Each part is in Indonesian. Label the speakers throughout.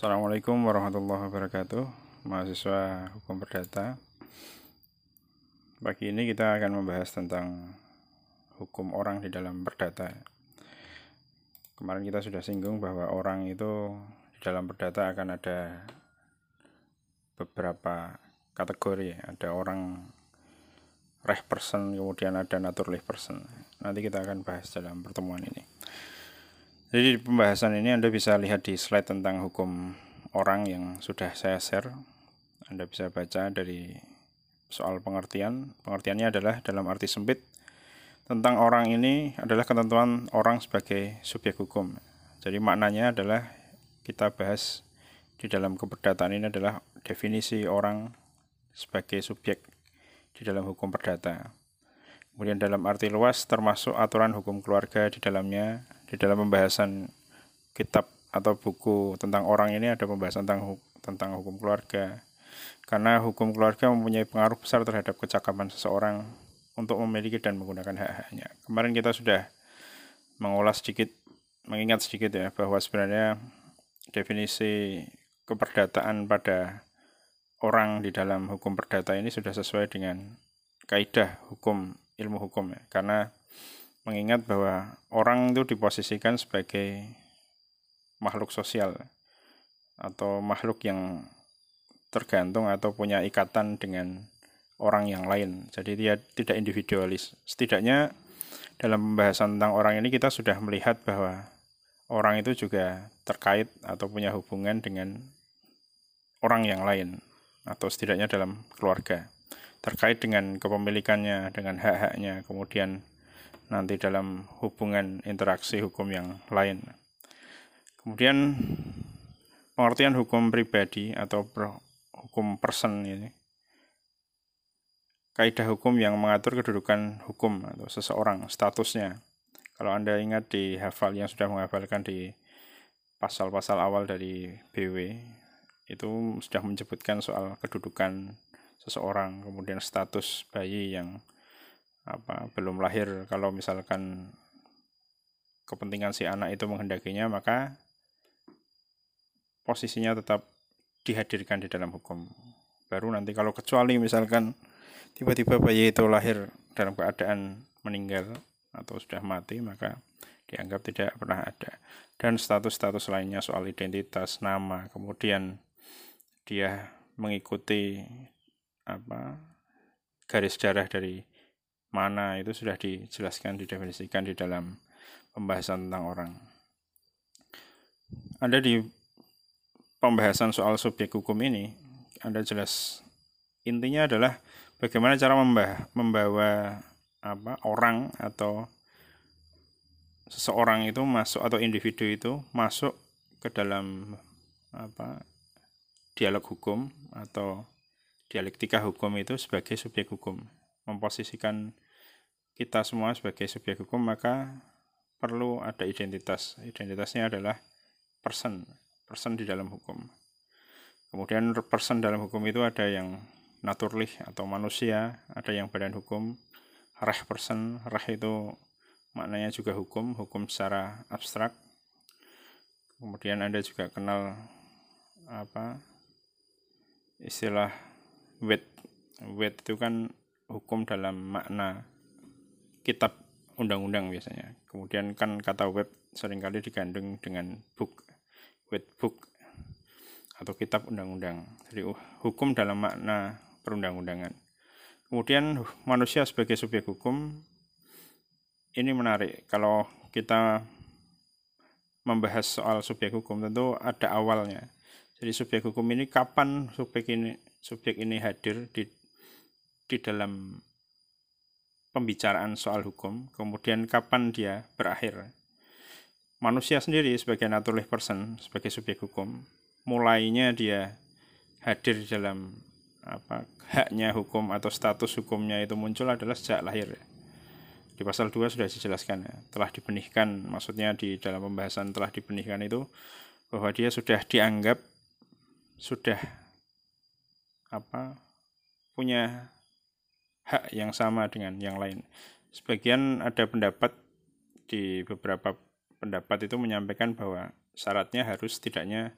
Speaker 1: Assalamualaikum warahmatullahi wabarakatuh Mahasiswa Hukum Perdata. Pagi ini kita akan membahas tentang Hukum orang di dalam perdata. Kemarin kita sudah singgung bahwa orang itu Di dalam perdata akan ada Beberapa kategori. Ada orang Reh person kemudian ada naturally person. Nanti kita akan bahas dalam pertemuan ini jadi di pembahasan ini Anda bisa lihat di slide tentang hukum orang yang sudah saya share. Anda bisa baca dari soal pengertian. Pengertiannya adalah dalam arti sempit tentang orang ini adalah ketentuan orang sebagai subjek hukum. Jadi maknanya adalah kita bahas di dalam keperdataan ini adalah definisi orang sebagai subjek di dalam hukum perdata. Kemudian dalam arti luas termasuk aturan hukum keluarga di dalamnya di dalam pembahasan kitab atau buku tentang orang ini ada pembahasan tentang tentang hukum keluarga karena hukum keluarga mempunyai pengaruh besar terhadap kecakapan seseorang untuk memiliki dan menggunakan hak-haknya. Kemarin kita sudah mengulas sedikit, mengingat sedikit ya bahwa sebenarnya definisi keperdataan pada orang di dalam hukum perdata ini sudah sesuai dengan kaidah hukum ilmu hukum ya. Karena mengingat bahwa orang itu diposisikan sebagai makhluk sosial atau makhluk yang tergantung atau punya ikatan dengan orang yang lain. Jadi dia tidak individualis. Setidaknya dalam pembahasan tentang orang ini kita sudah melihat bahwa orang itu juga terkait atau punya hubungan dengan orang yang lain atau setidaknya dalam keluarga terkait dengan kepemilikannya, dengan hak-haknya, kemudian nanti dalam hubungan interaksi hukum yang lain. Kemudian pengertian hukum pribadi atau hukum person ini kaidah hukum yang mengatur kedudukan hukum atau seseorang statusnya. Kalau Anda ingat di hafal yang sudah menghafalkan di pasal-pasal awal dari BW itu sudah menyebutkan soal kedudukan seseorang, kemudian status bayi yang apa belum lahir. Kalau misalkan kepentingan si anak itu menghendakinya maka posisinya tetap dihadirkan di dalam hukum. Baru nanti kalau kecuali misalkan tiba-tiba bayi itu lahir dalam keadaan meninggal atau sudah mati maka dianggap tidak pernah ada. Dan status-status lainnya soal identitas nama kemudian dia mengikuti apa garis darah dari mana itu sudah dijelaskan, didefinisikan di dalam pembahasan tentang orang. Ada di pembahasan soal subjek hukum ini, Anda jelas intinya adalah bagaimana cara membawa apa orang atau seseorang itu masuk atau individu itu masuk ke dalam apa dialog hukum atau dialektika hukum itu sebagai subjek hukum memposisikan kita semua sebagai subjek hukum maka perlu ada identitas. Identitasnya adalah person, person di dalam hukum. Kemudian person dalam hukum itu ada yang naturlich atau manusia, ada yang badan hukum, reh person, reh itu maknanya juga hukum, hukum secara abstrak. Kemudian Anda juga kenal apa istilah wet. Wet itu kan hukum dalam makna kitab undang-undang biasanya. Kemudian kan kata web sering kali digandeng dengan book, web book atau kitab undang-undang. Jadi uh, hukum dalam makna perundang-undangan. Kemudian manusia sebagai subjek hukum ini menarik. Kalau kita membahas soal subjek hukum tentu ada awalnya. Jadi subjek hukum ini kapan subjek ini subjek ini hadir di di dalam pembicaraan soal hukum, kemudian kapan dia berakhir. Manusia sendiri sebagai naturally person, sebagai subjek hukum, mulainya dia hadir di dalam apa haknya hukum atau status hukumnya itu muncul adalah sejak lahir. Di pasal 2 sudah dijelaskan ya, telah dibenihkan, maksudnya di dalam pembahasan telah dibenihkan itu bahwa dia sudah dianggap sudah apa punya hak yang sama dengan yang lain. Sebagian ada pendapat di beberapa pendapat itu menyampaikan bahwa syaratnya harus setidaknya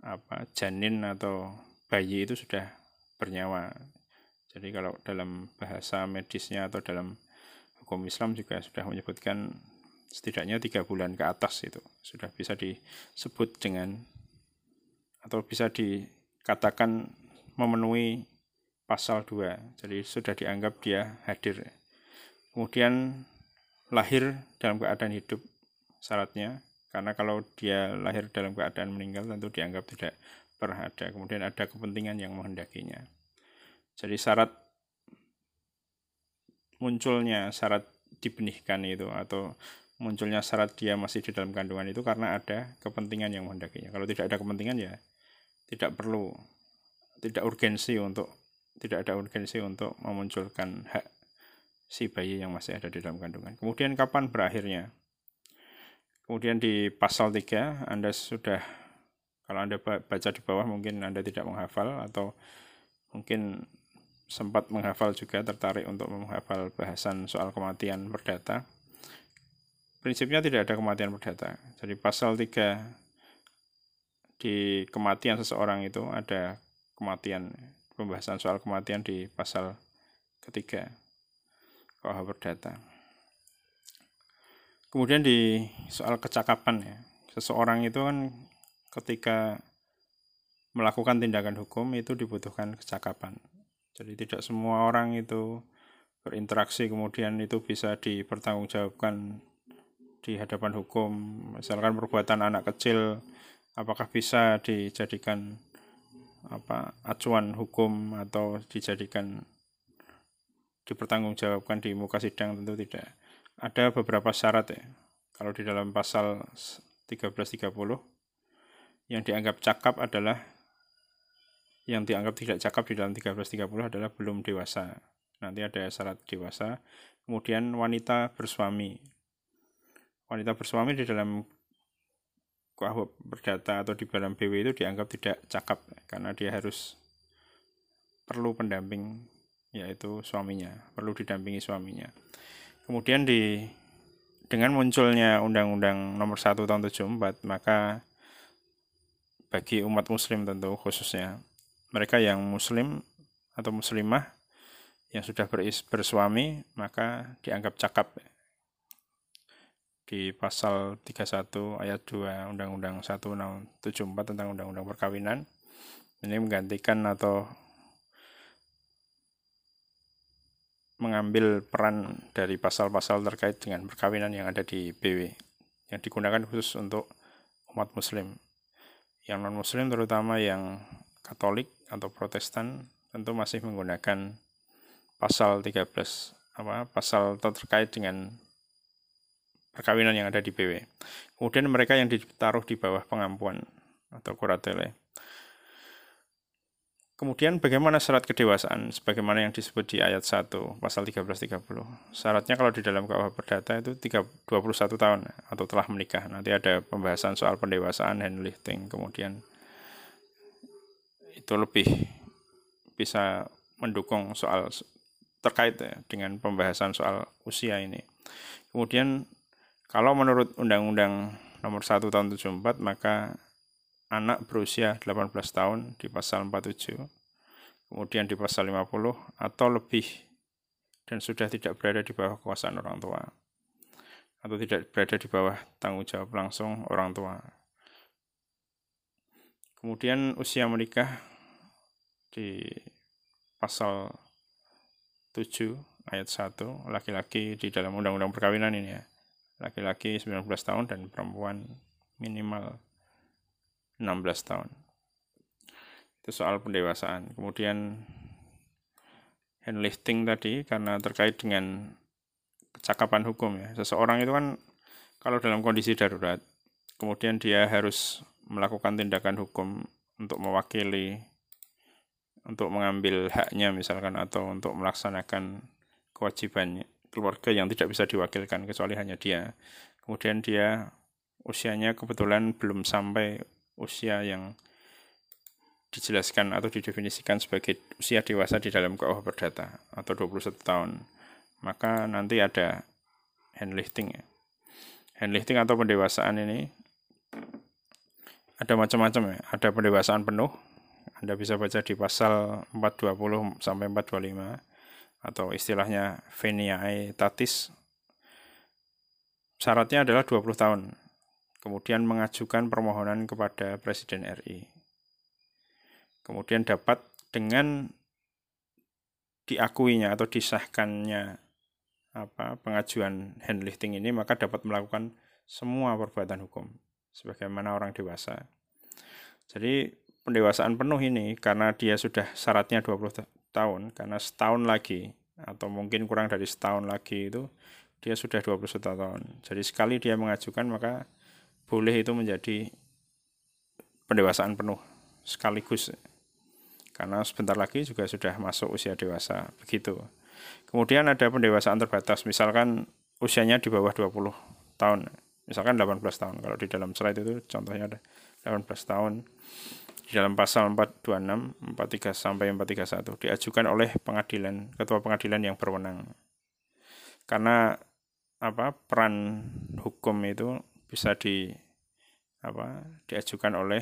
Speaker 1: apa janin atau bayi itu sudah bernyawa. Jadi kalau dalam bahasa medisnya atau dalam hukum Islam juga sudah menyebutkan setidaknya tiga bulan ke atas itu sudah bisa disebut dengan atau bisa dikatakan memenuhi pasal 2 jadi sudah dianggap dia hadir. Kemudian lahir dalam keadaan hidup syaratnya. Karena kalau dia lahir dalam keadaan meninggal tentu dianggap tidak pernah ada kemudian ada kepentingan yang menghendakinya. Jadi syarat munculnya syarat dibenihkan itu atau munculnya syarat dia masih di dalam kandungan itu karena ada kepentingan yang menghendakinya. Kalau tidak ada kepentingan ya tidak perlu tidak urgensi untuk tidak ada urgensi untuk memunculkan hak si bayi yang masih ada di dalam kandungan. Kemudian kapan berakhirnya? Kemudian di pasal 3 Anda sudah kalau Anda baca di bawah mungkin Anda tidak menghafal atau mungkin sempat menghafal juga tertarik untuk menghafal bahasan soal kematian perdata. Prinsipnya tidak ada kematian perdata. Jadi pasal 3 di kematian seseorang itu ada kematian pembahasan soal kematian di pasal ketiga KUH Perdata. Kemudian di soal kecakapan ya, seseorang itu kan ketika melakukan tindakan hukum itu dibutuhkan kecakapan. Jadi tidak semua orang itu berinteraksi kemudian itu bisa dipertanggungjawabkan di hadapan hukum. Misalkan perbuatan anak kecil apakah bisa dijadikan apa acuan hukum atau dijadikan dipertanggungjawabkan di muka sidang tentu tidak. Ada beberapa syarat ya. Kalau di dalam pasal 1330 yang dianggap cakap adalah yang dianggap tidak cakap di dalam 1330 adalah belum dewasa. Nanti ada syarat dewasa. Kemudian wanita bersuami. Wanita bersuami di dalam KUH Perdata atau di dalam BW itu dianggap tidak cakap karena dia harus perlu pendamping yaitu suaminya, perlu didampingi suaminya. Kemudian di dengan munculnya Undang-Undang Nomor 1 Tahun 74, maka bagi umat muslim tentu khususnya mereka yang muslim atau muslimah yang sudah bersuami maka dianggap cakap di pasal 31 ayat 2 Undang-Undang 1674 tentang Undang-Undang Perkawinan. Ini menggantikan atau mengambil peran dari pasal-pasal terkait dengan perkawinan yang ada di BW yang digunakan khusus untuk umat muslim. Yang non muslim terutama yang Katolik atau Protestan tentu masih menggunakan pasal 13 apa pasal terkait dengan perkawinan yang ada di BW. Kemudian mereka yang ditaruh di bawah pengampuan atau kuratele. Kemudian bagaimana syarat kedewasaan sebagaimana yang disebut di ayat 1 pasal 1330. Syaratnya kalau di dalam KUH Perdata itu 21 tahun atau telah menikah. Nanti ada pembahasan soal pendewasaan handlifting kemudian itu lebih bisa mendukung soal terkait ya, dengan pembahasan soal usia ini. Kemudian kalau menurut Undang-Undang Nomor 1 Tahun 74, maka anak berusia 18 tahun di pasal 47, kemudian di pasal 50 atau lebih dan sudah tidak berada di bawah kekuasaan orang tua atau tidak berada di bawah tanggung jawab langsung orang tua. Kemudian usia menikah di pasal 7 ayat 1 laki-laki di dalam undang-undang perkawinan ini ya laki-laki 19 tahun dan perempuan minimal 16 tahun. Itu soal pendewasaan. Kemudian handlifting tadi karena terkait dengan kecakapan hukum ya. Seseorang itu kan kalau dalam kondisi darurat, kemudian dia harus melakukan tindakan hukum untuk mewakili untuk mengambil haknya misalkan atau untuk melaksanakan kewajibannya keluarga yang tidak bisa diwakilkan kecuali hanya dia. Kemudian dia usianya kebetulan belum sampai usia yang dijelaskan atau didefinisikan sebagai usia dewasa di dalam KUH Perdata atau 21 tahun. Maka nanti ada handlifting ya. Handlifting atau pendewasaan ini ada macam-macam ya. Ada pendewasaan penuh. Anda bisa baca di pasal 420 sampai 425 atau istilahnya tatis. Syaratnya adalah 20 tahun. Kemudian mengajukan permohonan kepada Presiden RI. Kemudian dapat dengan diakuinya atau disahkannya apa pengajuan handlifting ini maka dapat melakukan semua perbuatan hukum sebagaimana orang dewasa. Jadi pendewasaan penuh ini karena dia sudah syaratnya 20 tahun karena setahun lagi atau mungkin kurang dari setahun lagi itu dia sudah 21 tahun. Jadi sekali dia mengajukan maka boleh itu menjadi pendewasaan penuh sekaligus karena sebentar lagi juga sudah masuk usia dewasa begitu. Kemudian ada pendewasaan terbatas, misalkan usianya di bawah 20 tahun, misalkan 18 tahun. Kalau di dalam slide itu contohnya ada 18 tahun. Di dalam pasal 426, 43 sampai 431 diajukan oleh pengadilan, ketua pengadilan yang berwenang. Karena apa peran hukum itu bisa di apa diajukan oleh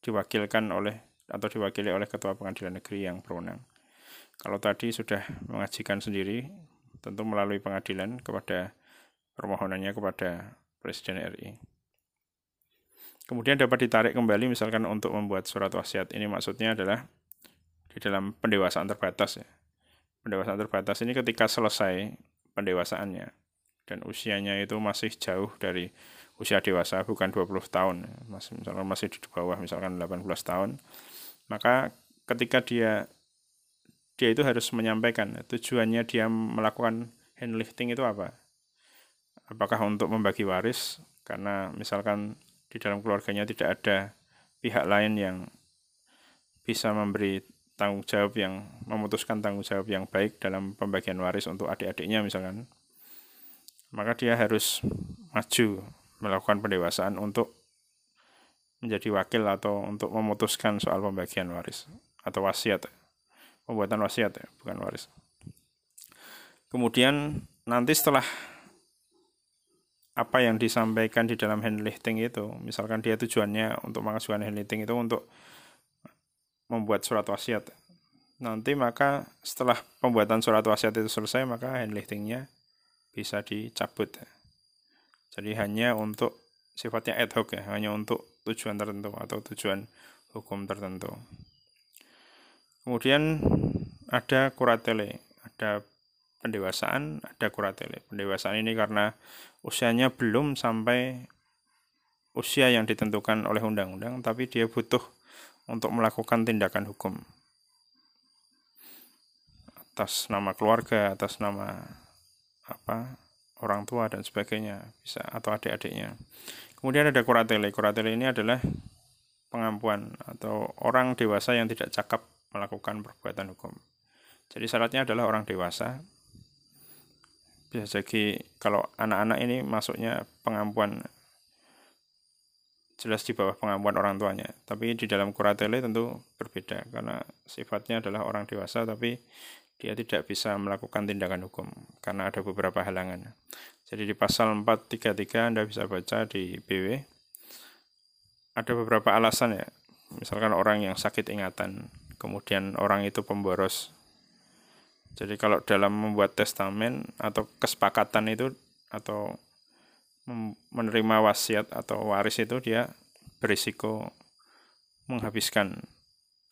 Speaker 1: diwakilkan oleh atau diwakili oleh Ketua Pengadilan Negeri yang berwenang. Kalau tadi sudah mengajikan sendiri, tentu melalui pengadilan kepada permohonannya kepada Presiden RI. Kemudian dapat ditarik kembali misalkan untuk membuat surat wasiat. Ini maksudnya adalah di dalam pendewasaan terbatas ya. Pendewasaan terbatas ini ketika selesai pendewasaannya dan usianya itu masih jauh dari usia dewasa bukan 20 tahun masih misalkan masih di bawah misalkan 18 tahun maka ketika dia dia itu harus menyampaikan tujuannya dia melakukan handlifting itu apa apakah untuk membagi waris karena misalkan di dalam keluarganya tidak ada pihak lain yang bisa memberi tanggung jawab yang memutuskan tanggung jawab yang baik dalam pembagian waris untuk adik-adiknya misalkan. Maka dia harus maju melakukan pendewasaan untuk menjadi wakil atau untuk memutuskan soal pembagian waris atau wasiat pembuatan wasiat ya, bukan waris. Kemudian nanti setelah apa yang disampaikan di dalam handlifting itu. Misalkan dia tujuannya untuk mengajukan handlifting itu untuk membuat surat wasiat. Nanti maka setelah pembuatan surat wasiat itu selesai maka handliftingnya bisa dicabut. Jadi hanya untuk sifatnya ad hoc ya, hanya untuk tujuan tertentu atau tujuan hukum tertentu. Kemudian ada kuratele, ada pendewasaan, ada kuratele. Pendewasaan ini karena usianya belum sampai usia yang ditentukan oleh undang-undang, tapi dia butuh untuk melakukan tindakan hukum atas nama keluarga, atas nama apa orang tua dan sebagainya bisa atau adik-adiknya. Kemudian ada kuratele. Kuratele ini adalah pengampuan atau orang dewasa yang tidak cakap melakukan perbuatan hukum. Jadi syaratnya adalah orang dewasa. Bisa jadi kalau anak-anak ini masuknya pengampuan jelas di bawah pengampuan orang tuanya. Tapi di dalam kuratele tentu berbeda karena sifatnya adalah orang dewasa tapi dia tidak bisa melakukan tindakan hukum karena ada beberapa halangan. Jadi di pasal 433 Anda bisa baca di BW ada beberapa alasan ya. Misalkan orang yang sakit ingatan, kemudian orang itu pemboros. Jadi kalau dalam membuat testamen atau kesepakatan itu atau menerima wasiat atau waris itu dia berisiko menghabiskan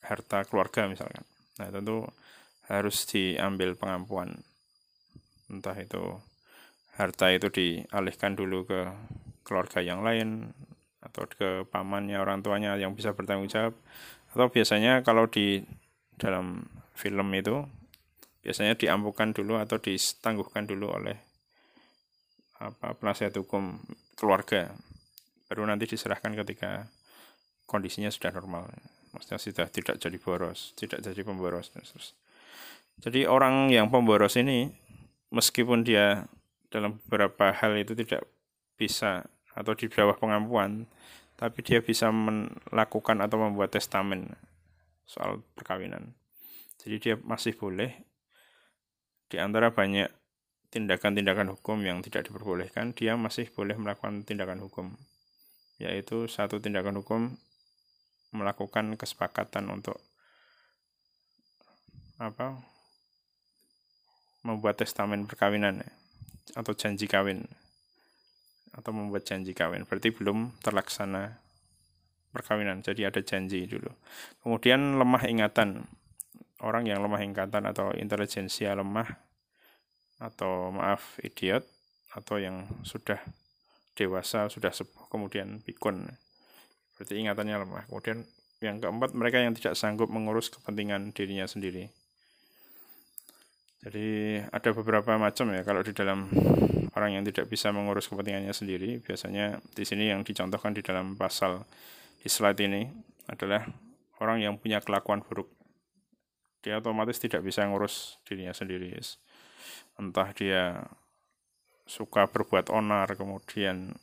Speaker 1: harta keluarga misalkan. Nah, tentu harus diambil pengampuan entah itu harta itu dialihkan dulu ke keluarga yang lain atau ke pamannya orang tuanya yang bisa bertanggung jawab atau biasanya kalau di dalam film itu biasanya diampukan dulu atau ditangguhkan dulu oleh apa penasihat hukum keluarga. Baru nanti diserahkan ketika kondisinya sudah normal. Maksudnya sudah tidak jadi boros tidak jadi pemboros terus jadi orang yang pemboros ini meskipun dia dalam beberapa hal itu tidak bisa atau di bawah pengampuan, tapi dia bisa melakukan atau membuat testamen soal perkawinan. Jadi dia masih boleh di antara banyak tindakan-tindakan hukum yang tidak diperbolehkan, dia masih boleh melakukan tindakan hukum. yaitu satu tindakan hukum melakukan kesepakatan untuk apa membuat testamen perkawinan atau janji kawin atau membuat janji kawin. Berarti belum terlaksana perkawinan jadi ada janji dulu. Kemudian lemah ingatan orang yang lemah ingatan atau intelijensia lemah atau maaf idiot atau yang sudah dewasa sudah sepuh kemudian pikun. Berarti ingatannya lemah. Kemudian yang keempat mereka yang tidak sanggup mengurus kepentingan dirinya sendiri. Jadi ada beberapa macam ya. Kalau di dalam orang yang tidak bisa mengurus kepentingannya sendiri biasanya di sini yang dicontohkan di dalam pasal islat ini adalah orang yang punya kelakuan buruk dia otomatis tidak bisa ngurus dirinya sendiri entah dia suka berbuat onar kemudian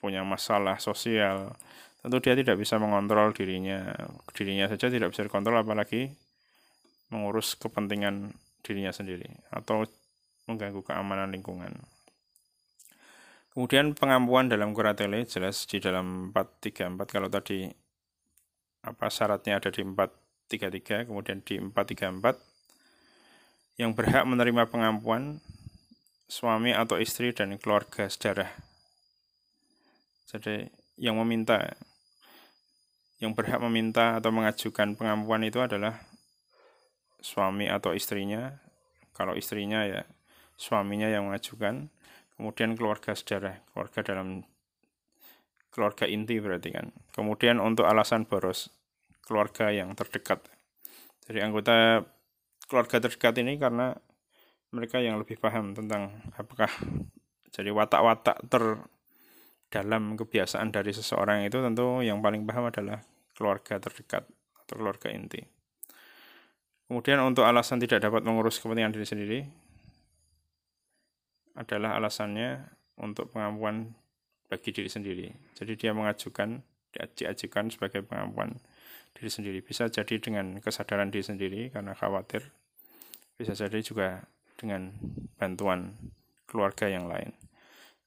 Speaker 1: punya masalah sosial tentu dia tidak bisa mengontrol dirinya dirinya saja tidak bisa dikontrol apalagi mengurus kepentingan dirinya sendiri atau mengganggu keamanan lingkungan. Kemudian pengampuan dalam kuratele jelas di dalam 434 kalau tadi apa syaratnya ada di 433 kemudian di 434 yang berhak menerima pengampuan suami atau istri dan keluarga sedarah. Jadi yang meminta yang berhak meminta atau mengajukan pengampuan itu adalah suami atau istrinya. Kalau istrinya ya suaminya yang mengajukan. Kemudian keluarga saudara keluarga dalam keluarga inti berarti kan. Kemudian untuk alasan boros keluarga yang terdekat jadi anggota keluarga terdekat ini karena mereka yang lebih paham tentang apakah jadi watak-watak terdalam kebiasaan dari seseorang itu tentu yang paling paham adalah keluarga terdekat atau keluarga inti. Kemudian untuk alasan tidak dapat mengurus kepentingan diri sendiri adalah alasannya untuk pengampuan bagi diri sendiri. Jadi dia mengajukan, diajukan sebagai pengampuan diri sendiri. Bisa jadi dengan kesadaran diri sendiri karena khawatir. Bisa jadi juga dengan bantuan keluarga yang lain.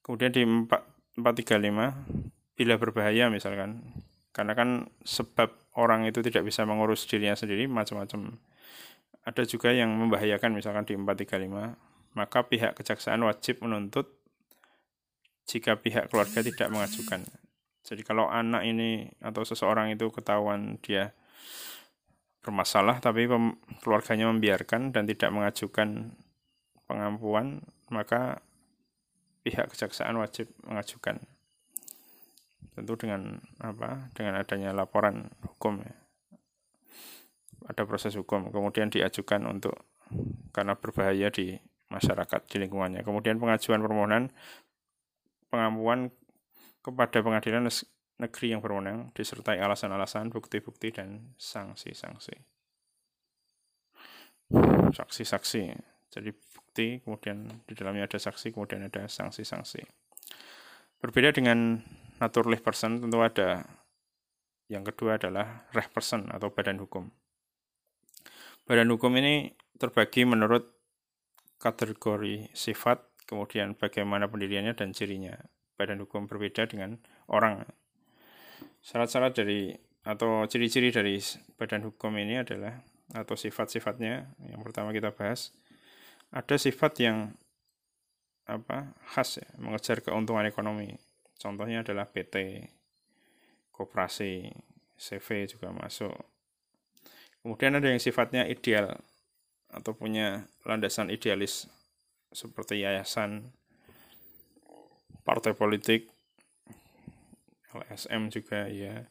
Speaker 1: Kemudian di 435, bila berbahaya misalkan, karena kan sebab orang itu tidak bisa mengurus dirinya sendiri, macam-macam ada juga yang membahayakan misalkan di 435, maka pihak kejaksaan wajib menuntut jika pihak keluarga tidak mengajukan. Jadi kalau anak ini atau seseorang itu ketahuan dia bermasalah tapi keluarganya membiarkan dan tidak mengajukan pengampuan, maka pihak kejaksaan wajib mengajukan. Tentu dengan apa? Dengan adanya laporan hukum ya ada proses hukum kemudian diajukan untuk karena berbahaya di masyarakat di lingkungannya kemudian pengajuan permohonan pengampuan kepada pengadilan negeri yang berwenang disertai alasan-alasan bukti-bukti dan sanksi-sanksi. Saksi-saksi. Jadi bukti kemudian di dalamnya ada saksi kemudian ada sanksi-sanksi. Berbeda dengan naturally person tentu ada. Yang kedua adalah reh person atau badan hukum. Badan hukum ini terbagi menurut kategori sifat, kemudian bagaimana pendiriannya dan cirinya. Badan hukum berbeda dengan orang. Syarat-syarat dari atau ciri-ciri dari badan hukum ini adalah atau sifat-sifatnya yang pertama kita bahas ada sifat yang apa khas ya, mengejar keuntungan ekonomi. Contohnya adalah PT, koperasi, CV juga masuk. Kemudian ada yang sifatnya ideal atau punya landasan idealis seperti yayasan, partai politik, LSM juga ya.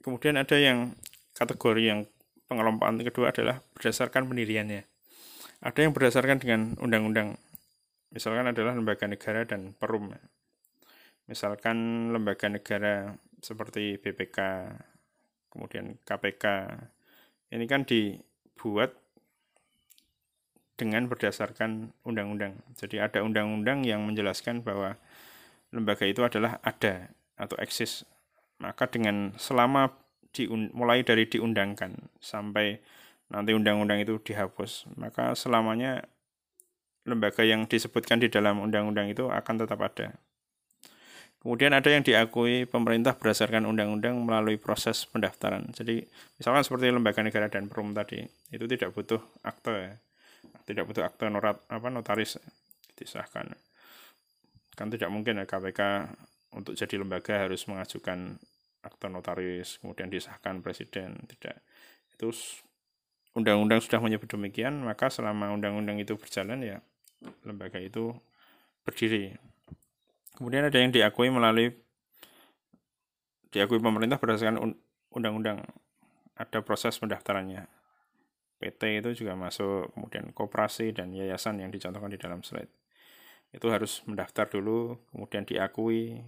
Speaker 1: Kemudian ada yang kategori yang pengelompokan kedua adalah berdasarkan pendiriannya. Ada yang berdasarkan dengan undang-undang. Misalkan adalah lembaga negara dan perum. Misalkan lembaga negara seperti BPK, kemudian KPK ini kan dibuat dengan berdasarkan undang-undang. Jadi ada undang-undang yang menjelaskan bahwa lembaga itu adalah ada atau eksis. Maka dengan selama di, mulai dari diundangkan sampai nanti undang-undang itu dihapus, maka selamanya lembaga yang disebutkan di dalam undang-undang itu akan tetap ada. Kemudian ada yang diakui pemerintah berdasarkan undang-undang melalui proses pendaftaran. Jadi misalkan seperti lembaga negara dan perum tadi, itu tidak butuh akte ya. Tidak butuh akte norat, apa notaris disahkan. Kan tidak mungkin ya KPK untuk jadi lembaga harus mengajukan akte notaris, kemudian disahkan presiden. Tidak. Itu undang-undang sudah menyebut demikian, maka selama undang-undang itu berjalan ya lembaga itu berdiri. Kemudian ada yang diakui melalui diakui pemerintah berdasarkan undang-undang. Ada proses pendaftarannya. PT itu juga masuk, kemudian koperasi dan yayasan yang dicontohkan di dalam slide. Itu harus mendaftar dulu, kemudian diakui,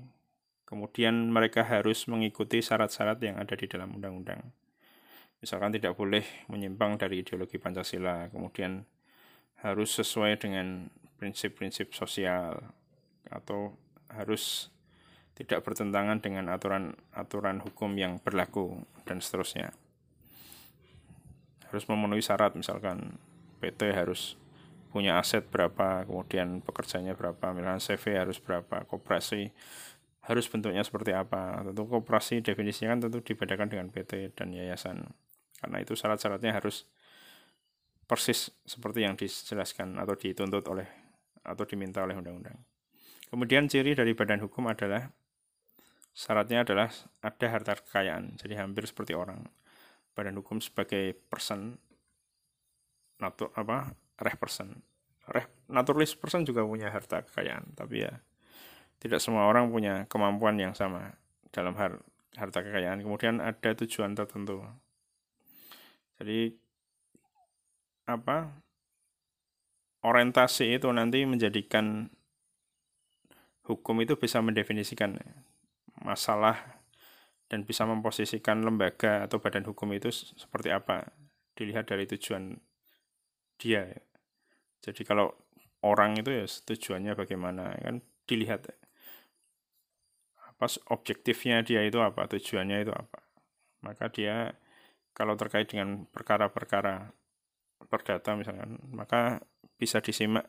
Speaker 1: kemudian mereka harus mengikuti syarat-syarat yang ada di dalam undang-undang. Misalkan tidak boleh menyimpang dari ideologi Pancasila, kemudian harus sesuai dengan prinsip-prinsip sosial atau harus tidak bertentangan dengan aturan-aturan hukum yang berlaku dan seterusnya. Harus memenuhi syarat misalkan PT harus punya aset berapa, kemudian pekerjanya berapa, misalkan CV harus berapa, koperasi harus bentuknya seperti apa. Tentu koperasi definisinya kan tentu dibedakan dengan PT dan yayasan. Karena itu syarat-syaratnya harus persis seperti yang dijelaskan atau dituntut oleh atau diminta oleh undang-undang. Kemudian ciri dari badan hukum adalah syaratnya adalah ada harta kekayaan. Jadi hampir seperti orang. Badan hukum sebagai person natur apa reh person. Reh naturalis person juga punya harta kekayaan, tapi ya tidak semua orang punya kemampuan yang sama dalam hal harta kekayaan. Kemudian ada tujuan tertentu. Jadi apa orientasi itu nanti menjadikan hukum itu bisa mendefinisikan masalah dan bisa memposisikan lembaga atau badan hukum itu seperti apa? Dilihat dari tujuan dia jadi kalau orang itu ya tujuannya bagaimana kan? Dilihat apa objektifnya dia itu apa? Tujuannya itu apa? Maka dia kalau terkait dengan perkara-perkara perdata misalkan maka bisa disimak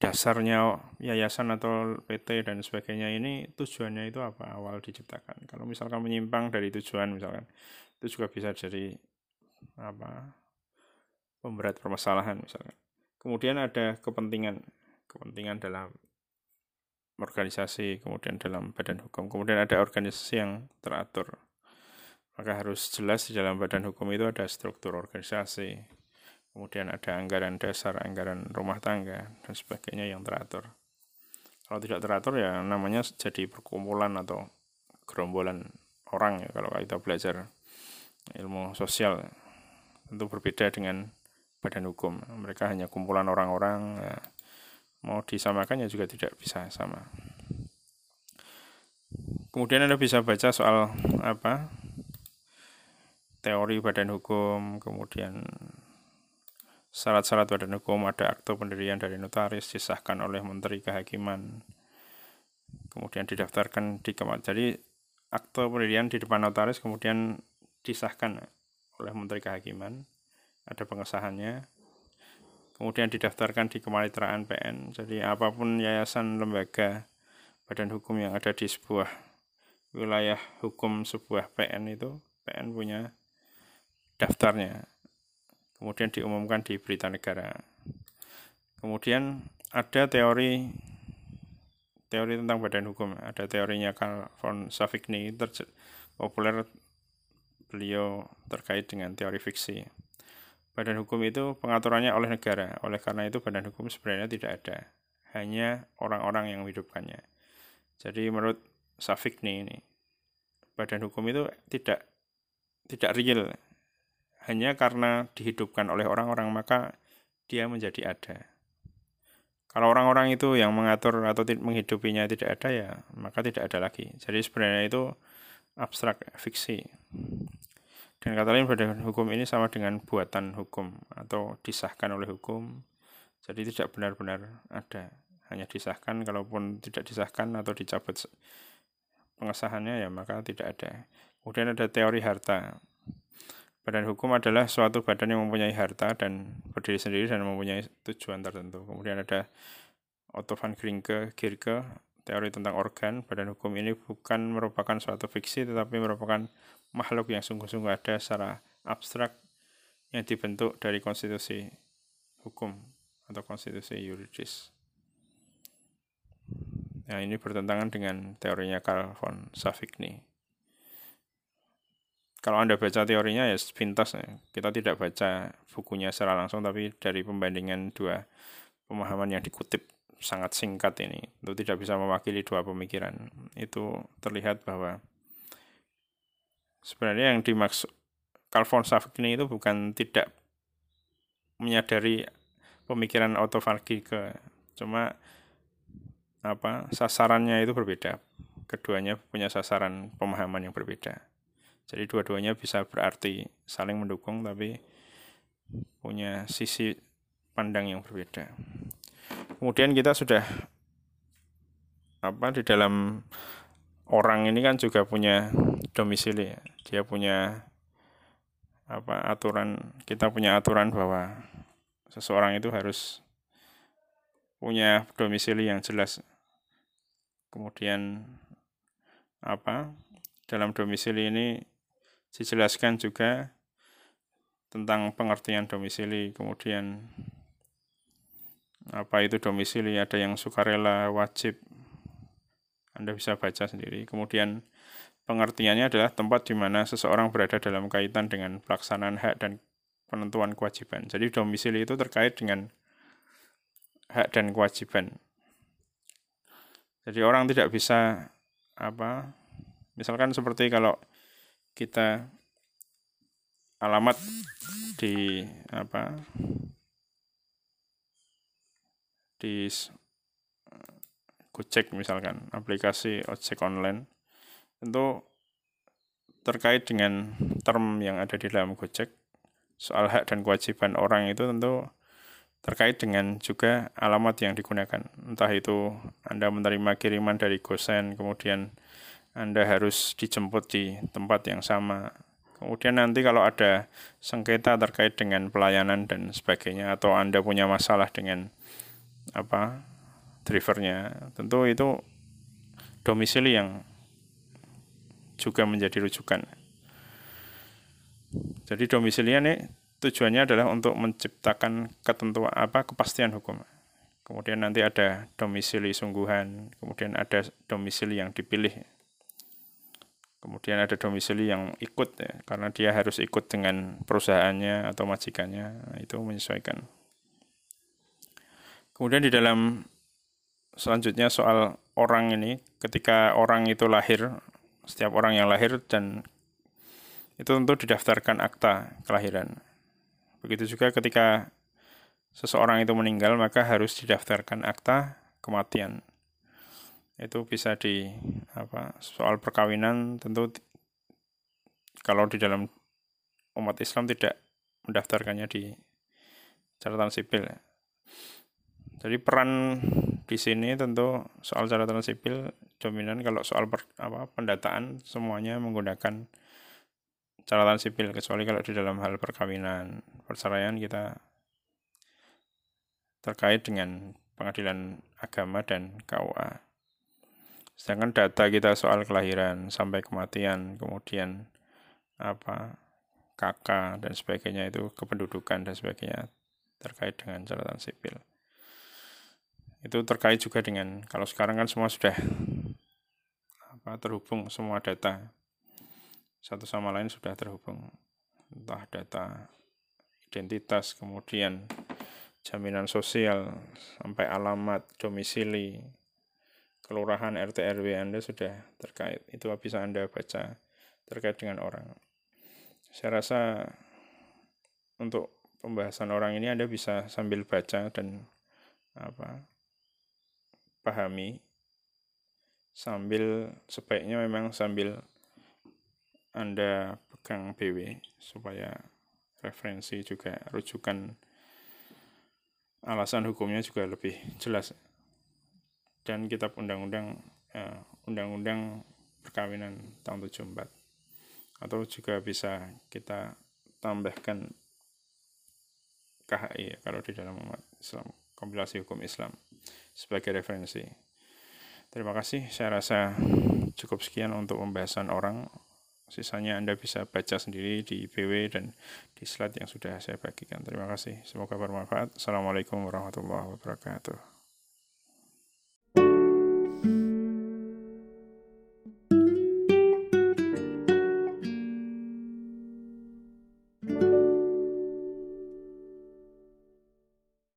Speaker 1: dasarnya yayasan atau PT dan sebagainya ini tujuannya itu apa awal diciptakan. Kalau misalkan menyimpang dari tujuan misalkan itu juga bisa jadi apa pemberat permasalahan misalkan. Kemudian ada kepentingan kepentingan dalam organisasi, kemudian dalam badan hukum, kemudian ada organisasi yang teratur. Maka harus jelas di dalam badan hukum itu ada struktur organisasi, kemudian ada anggaran dasar, anggaran rumah tangga, dan sebagainya yang teratur. Kalau tidak teratur ya namanya jadi perkumpulan atau gerombolan orang ya kalau kita belajar ilmu sosial tentu berbeda dengan badan hukum. Mereka hanya kumpulan orang-orang ya, mau disamakan ya juga tidak bisa sama. Kemudian Anda bisa baca soal apa? Teori badan hukum, kemudian Syarat-syarat badan hukum ada akte pendirian dari notaris disahkan oleh Menteri Kehakiman. Kemudian didaftarkan di Kementerian. Jadi akte pendirian di depan notaris kemudian disahkan oleh Menteri Kehakiman. Ada pengesahannya. Kemudian didaftarkan di Kemalitraan PN. Jadi apa pun yayasan lembaga badan hukum yang ada di sebuah wilayah hukum sebuah PN itu PN punya daftarnya kemudian diumumkan di berita negara. Kemudian ada teori teori tentang badan hukum. Ada teorinya Karl von Savigny populer beliau terkait dengan teori fiksi. Badan hukum itu pengaturannya oleh negara. Oleh karena itu badan hukum sebenarnya tidak ada. Hanya orang-orang yang menghidupkannya. Jadi menurut Savigny ini badan hukum itu tidak tidak real hanya karena dihidupkan oleh orang-orang maka dia menjadi ada. Kalau orang-orang itu yang mengatur atau menghidupinya tidak ada ya maka tidak ada lagi. Jadi sebenarnya itu abstrak fiksi. Dan kata lain pada hukum ini sama dengan buatan hukum atau disahkan oleh hukum. Jadi tidak benar-benar ada. Hanya disahkan, kalaupun tidak disahkan atau dicabut pengesahannya ya maka tidak ada. Kemudian ada teori harta. Badan hukum adalah suatu badan yang mempunyai harta dan berdiri sendiri dan mempunyai tujuan tertentu. Kemudian ada Otto van Grinke, Gierke, teori tentang organ, badan hukum ini bukan merupakan suatu fiksi tetapi merupakan makhluk yang sungguh-sungguh ada secara abstrak yang dibentuk dari konstitusi hukum atau konstitusi yuridis. Nah, ini bertentangan dengan teorinya Carl von Savigny. Kalau Anda baca teorinya ya sepintas. Ya. Kita tidak baca bukunya secara langsung tapi dari pembandingan dua pemahaman yang dikutip sangat singkat ini itu tidak bisa mewakili dua pemikiran. Itu terlihat bahwa sebenarnya yang dimaksud Carl von Savigny itu bukan tidak menyadari pemikiran ke cuma apa sasarannya itu berbeda. Keduanya punya sasaran pemahaman yang berbeda jadi dua-duanya bisa berarti saling mendukung tapi punya sisi pandang yang berbeda Kemudian kita sudah apa di dalam orang ini kan juga punya domisili ya. Dia punya apa aturan kita punya aturan bahwa seseorang itu harus punya domisili yang jelas. Kemudian apa dalam domisili ini dijelaskan juga tentang pengertian domisili, kemudian apa itu domisili, ada yang sukarela, wajib. Anda bisa baca sendiri. Kemudian pengertiannya adalah tempat di mana seseorang berada dalam kaitan dengan pelaksanaan hak dan penentuan kewajiban. Jadi domisili itu terkait dengan hak dan kewajiban. Jadi orang tidak bisa apa misalkan seperti kalau kita alamat di apa di Gojek misalkan, aplikasi ojek online, tentu terkait dengan term yang ada di dalam Gojek, soal hak dan kewajiban orang itu tentu terkait dengan juga alamat yang digunakan. Entah itu Anda menerima kiriman dari Gosen, kemudian Anda harus dijemput di tempat yang sama. Kemudian nanti kalau ada sengketa terkait dengan pelayanan dan sebagainya, atau Anda punya masalah dengan apa drivernya tentu itu domisili yang juga menjadi rujukan. Jadi domisili ini tujuannya adalah untuk menciptakan ketentuan apa kepastian hukum. Kemudian nanti ada domisili sungguhan kemudian ada domisili yang dipilih kemudian ada domisili yang ikut ya, karena dia harus ikut dengan perusahaannya atau majikannya itu menyesuaikan Kemudian di dalam selanjutnya soal orang ini, ketika orang itu lahir, setiap orang yang lahir dan itu tentu didaftarkan akta kelahiran. Begitu juga ketika seseorang itu meninggal, maka harus didaftarkan akta kematian. Itu bisa di apa soal perkawinan tentu kalau di dalam umat Islam tidak mendaftarkannya di catatan sipil. Jadi peran di sini tentu soal catatan sipil dominan kalau soal per, apa pendataan semuanya menggunakan catatan sipil kecuali kalau di dalam hal perkawinan perceraian kita terkait dengan pengadilan agama dan KUA. Sedangkan data kita soal kelahiran sampai kematian, kemudian apa kakak dan sebagainya itu kependudukan dan sebagainya terkait dengan catatan sipil. Itu terkait juga dengan kalau sekarang kan semua sudah apa terhubung semua data. Satu sama lain sudah terhubung. Entah data identitas kemudian jaminan sosial sampai alamat domisili kelurahan RT RW Anda sudah terkait. Itu bisa Anda baca terkait dengan orang. Saya rasa untuk pembahasan orang ini Anda bisa sambil baca dan apa pahami. Sambil sebaiknya memang sambil Anda pegang BW supaya referensi juga rujukan alasan hukumnya juga lebih jelas dan kitab undang-undang eh, undang-undang perkawinan tahun 74 atau juga bisa kita tambahkan KHI kalau di dalam umat Islam kompilasi hukum Islam sebagai referensi. Terima kasih, saya rasa cukup sekian untuk pembahasan orang. Sisanya Anda bisa baca sendiri di BW dan di slide yang sudah saya bagikan. Terima kasih, semoga bermanfaat. Assalamualaikum warahmatullahi wabarakatuh.